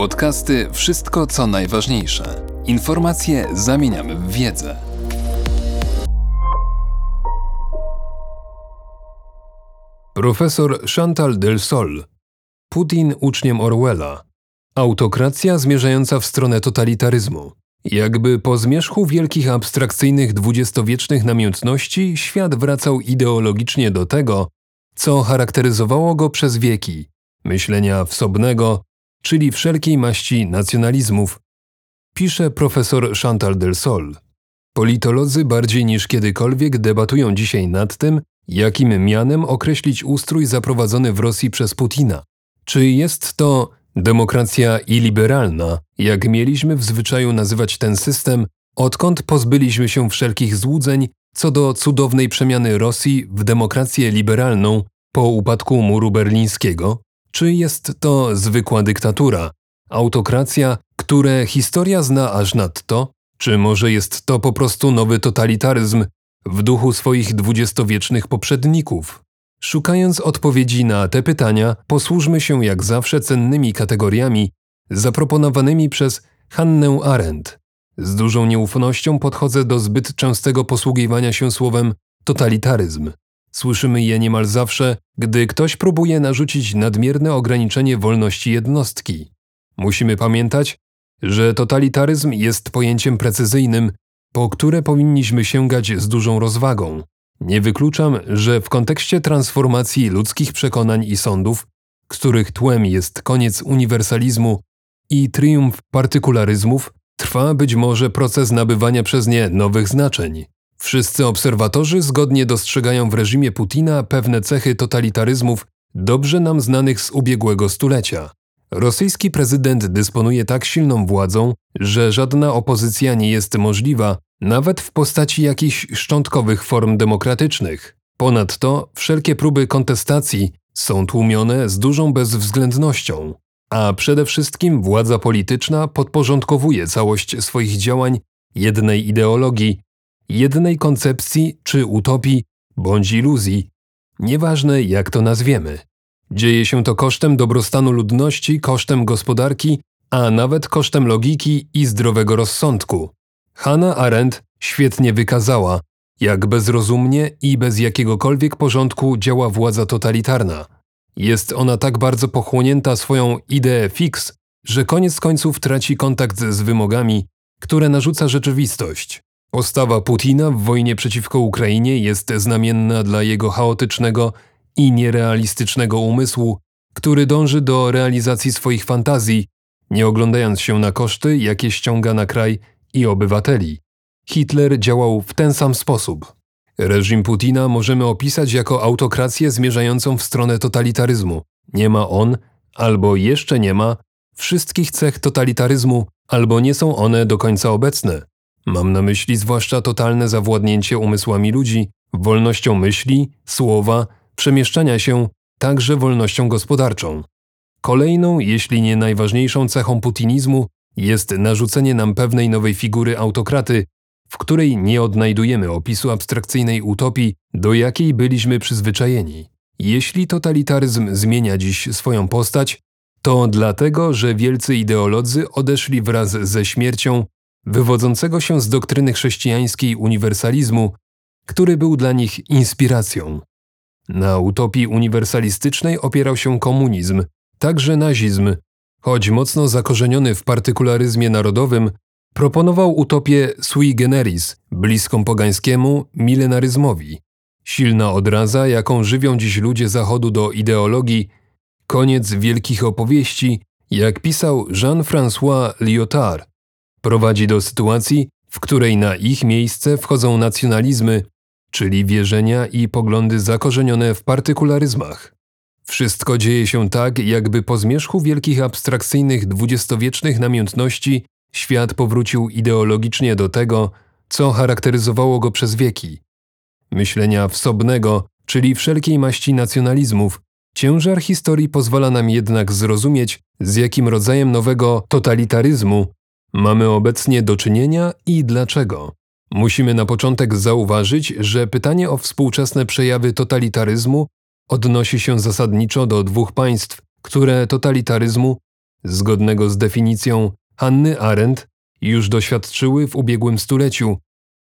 Podcasty Wszystko co najważniejsze. Informacje zamieniamy w wiedzę. Profesor Chantal Del Sol. Putin uczniem Orwella. Autokracja zmierzająca w stronę totalitaryzmu. Jakby po zmierzchu wielkich abstrakcyjnych dwudziestowiecznych namiętności świat wracał ideologicznie do tego, co charakteryzowało go przez wieki myślenia wsobnego, czyli wszelkiej maści nacjonalizmów, pisze profesor Chantal del Sol. Politolodzy bardziej niż kiedykolwiek debatują dzisiaj nad tym, jakim mianem określić ustrój zaprowadzony w Rosji przez Putina. Czy jest to demokracja iliberalna, jak mieliśmy w zwyczaju nazywać ten system, odkąd pozbyliśmy się wszelkich złudzeń co do cudownej przemiany Rosji w demokrację liberalną po upadku muru berlińskiego? Czy jest to zwykła dyktatura, autokracja, które historia zna aż nadto? Czy może jest to po prostu nowy totalitaryzm w duchu swoich dwudziestowiecznych poprzedników? Szukając odpowiedzi na te pytania, posłużmy się jak zawsze cennymi kategoriami zaproponowanymi przez Hannę Arendt. Z dużą nieufnością podchodzę do zbyt częstego posługiwania się słowem totalitaryzm. Słyszymy je niemal zawsze, gdy ktoś próbuje narzucić nadmierne ograniczenie wolności jednostki. Musimy pamiętać, że totalitaryzm jest pojęciem precyzyjnym, po które powinniśmy sięgać z dużą rozwagą. Nie wykluczam, że w kontekście transformacji ludzkich przekonań i sądów, których tłem jest koniec uniwersalizmu i triumf partykularyzmów, trwa być może proces nabywania przez nie nowych znaczeń. Wszyscy obserwatorzy zgodnie dostrzegają w reżimie Putina pewne cechy totalitaryzmów dobrze nam znanych z ubiegłego stulecia. Rosyjski prezydent dysponuje tak silną władzą, że żadna opozycja nie jest możliwa, nawet w postaci jakichś szczątkowych form demokratycznych. Ponadto wszelkie próby kontestacji są tłumione z dużą bezwzględnością, a przede wszystkim władza polityczna podporządkowuje całość swoich działań jednej ideologii, jednej koncepcji czy utopii bądź iluzji, nieważne jak to nazwiemy. Dzieje się to kosztem dobrostanu ludności, kosztem gospodarki, a nawet kosztem logiki i zdrowego rozsądku. Hannah Arendt świetnie wykazała, jak bezrozumnie i bez jakiegokolwiek porządku działa władza totalitarna. Jest ona tak bardzo pochłonięta swoją ideę fix, że koniec końców traci kontakt z wymogami, które narzuca rzeczywistość. Postawa Putina w wojnie przeciwko Ukrainie jest znamienna dla jego chaotycznego i nierealistycznego umysłu, który dąży do realizacji swoich fantazji, nie oglądając się na koszty, jakie ściąga na kraj i obywateli. Hitler działał w ten sam sposób. Reżim Putina możemy opisać jako autokrację zmierzającą w stronę totalitaryzmu. Nie ma on, albo jeszcze nie ma, wszystkich cech totalitaryzmu, albo nie są one do końca obecne. Mam na myśli zwłaszcza totalne zawładnięcie umysłami ludzi, wolnością myśli, słowa, przemieszczania się, także wolnością gospodarczą. Kolejną, jeśli nie najważniejszą cechą putinizmu jest narzucenie nam pewnej nowej figury autokraty, w której nie odnajdujemy opisu abstrakcyjnej utopii, do jakiej byliśmy przyzwyczajeni. Jeśli totalitaryzm zmienia dziś swoją postać, to dlatego, że wielcy ideolodzy odeszli wraz ze śmiercią wywodzącego się z doktryny chrześcijańskiej uniwersalizmu, który był dla nich inspiracją. Na utopii uniwersalistycznej opierał się komunizm, także nazizm, choć mocno zakorzeniony w partykularyzmie narodowym, proponował utopię sui generis, bliską pogańskiemu milenaryzmowi. Silna odraza, jaką żywią dziś ludzie Zachodu do ideologii, koniec wielkich opowieści, jak pisał Jean-François Lyotard, prowadzi do sytuacji, w której na ich miejsce wchodzą nacjonalizmy, czyli wierzenia i poglądy zakorzenione w partykularyzmach. Wszystko dzieje się tak, jakby po zmierzchu wielkich abstrakcyjnych dwudziestowiecznych namiętności świat powrócił ideologicznie do tego, co charakteryzowało go przez wieki. Myślenia wsobnego, czyli wszelkiej maści nacjonalizmów, ciężar historii pozwala nam jednak zrozumieć, z jakim rodzajem nowego totalitaryzmu mamy obecnie do czynienia i dlaczego. Musimy na początek zauważyć, że pytanie o współczesne przejawy totalitaryzmu odnosi się zasadniczo do dwóch państw, które totalitaryzmu zgodnego z definicją Hanny Arendt, już doświadczyły w ubiegłym stuleciu,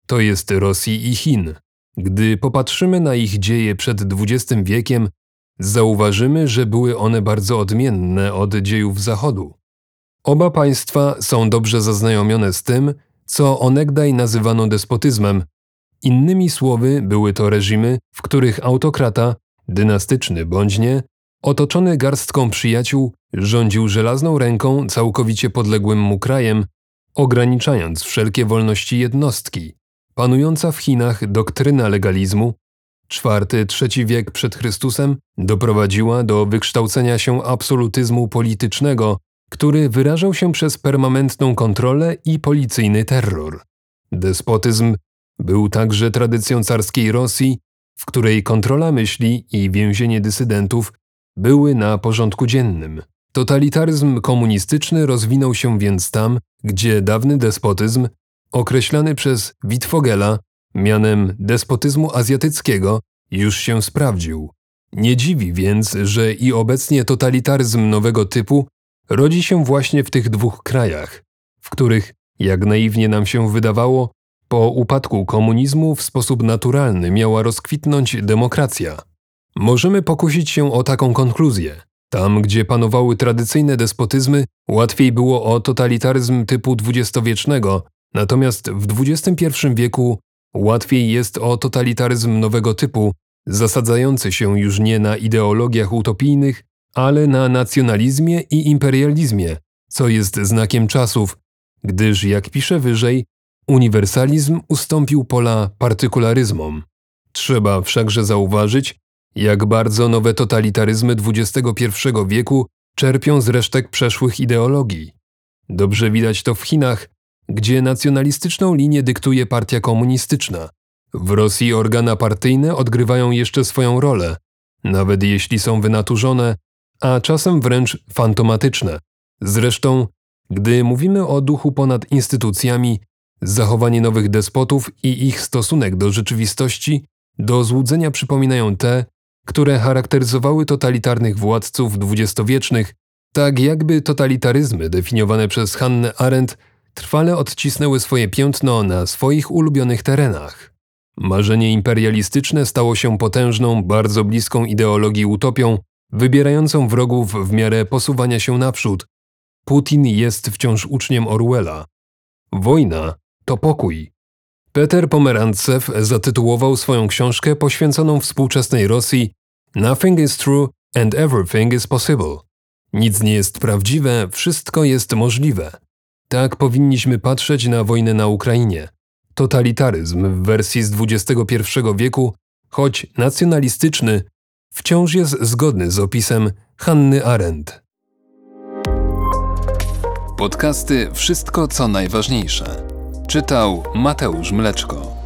to jest Rosji i Chin. Gdy popatrzymy na ich dzieje przed XX wiekiem, zauważymy, że były one bardzo odmienne od dziejów Zachodu. Oba państwa są dobrze zaznajomione z tym, co onegdaj nazywano despotyzmem. Innymi słowy, były to reżimy, w których autokrata, dynastyczny bądź nie, otoczony garstką przyjaciół, rządził żelazną ręką całkowicie podległym mu krajem, ograniczając wszelkie wolności jednostki. Panująca w Chinach doktryna legalizmu, IV-III wiek przed Chrystusem, doprowadziła do wykształcenia się absolutyzmu politycznego, który wyrażał się przez permanentną kontrolę i policyjny terror. Despotyzm był także tradycją carskiej Rosji, w której kontrola myśli i więzienie dysydentów były na porządku dziennym. Totalitaryzm komunistyczny rozwinął się więc tam, gdzie dawny despotyzm, określany przez Wittfogela mianem despotyzmu azjatyckiego, już się sprawdził. Nie dziwi więc, że i obecnie totalitaryzm nowego typu rodzi się właśnie w tych dwóch krajach, w których, jak naiwnie nam się wydawało, po upadku komunizmu w sposób naturalny miała rozkwitnąć demokracja. Możemy pokusić się o taką konkluzję. Tam, gdzie panowały tradycyjne despotyzmy, łatwiej było o totalitaryzm typu dwudziestowiecznego, natomiast w XXI wieku łatwiej jest o totalitaryzm nowego typu, zasadzający się już nie na ideologiach utopijnych, ale na nacjonalizmie i imperializmie, co jest znakiem czasów, gdyż, jak pisze wyżej, uniwersalizm ustąpił pola partykularyzmom. Trzeba wszakże zauważyć, jak bardzo nowe totalitaryzmy XXI wieku czerpią z resztek przeszłych ideologii. Dobrze widać to w Chinach, gdzie nacjonalistyczną linię dyktuje partia komunistyczna. W Rosji organa partyjne odgrywają jeszcze swoją rolę, nawet jeśli są wynaturzone, a czasem wręcz fantomatyczne. Zresztą, gdy mówimy o duchu ponad instytucjami, zachowanie nowych despotów i ich stosunek do rzeczywistości do złudzenia przypominają te, które charakteryzowały totalitarnych władców dwudziestowiecznych, tak jakby totalitaryzmy definiowane przez Hannę Arendt trwale odcisnęły swoje piętno na swoich ulubionych terenach. Marzenie imperialistyczne stało się potężną, bardzo bliską ideologii utopią, wybierającą wrogów w miarę posuwania się naprzód. Putin jest wciąż uczniem Orwella. Wojna to pokój. Peter Pomerantsew zatytułował swoją książkę poświęconą współczesnej Rosji Nothing is true and everything is possible. Nic nie jest prawdziwe, wszystko jest możliwe. Tak powinniśmy patrzeć na wojnę na Ukrainie. Totalitaryzm w wersji z XXI wieku, choć nacjonalistyczny, wciąż jest zgodny z opisem Hanny Arendt. Podcasty Wszystko co najważniejsze. Czytał Mateusz Mleczko.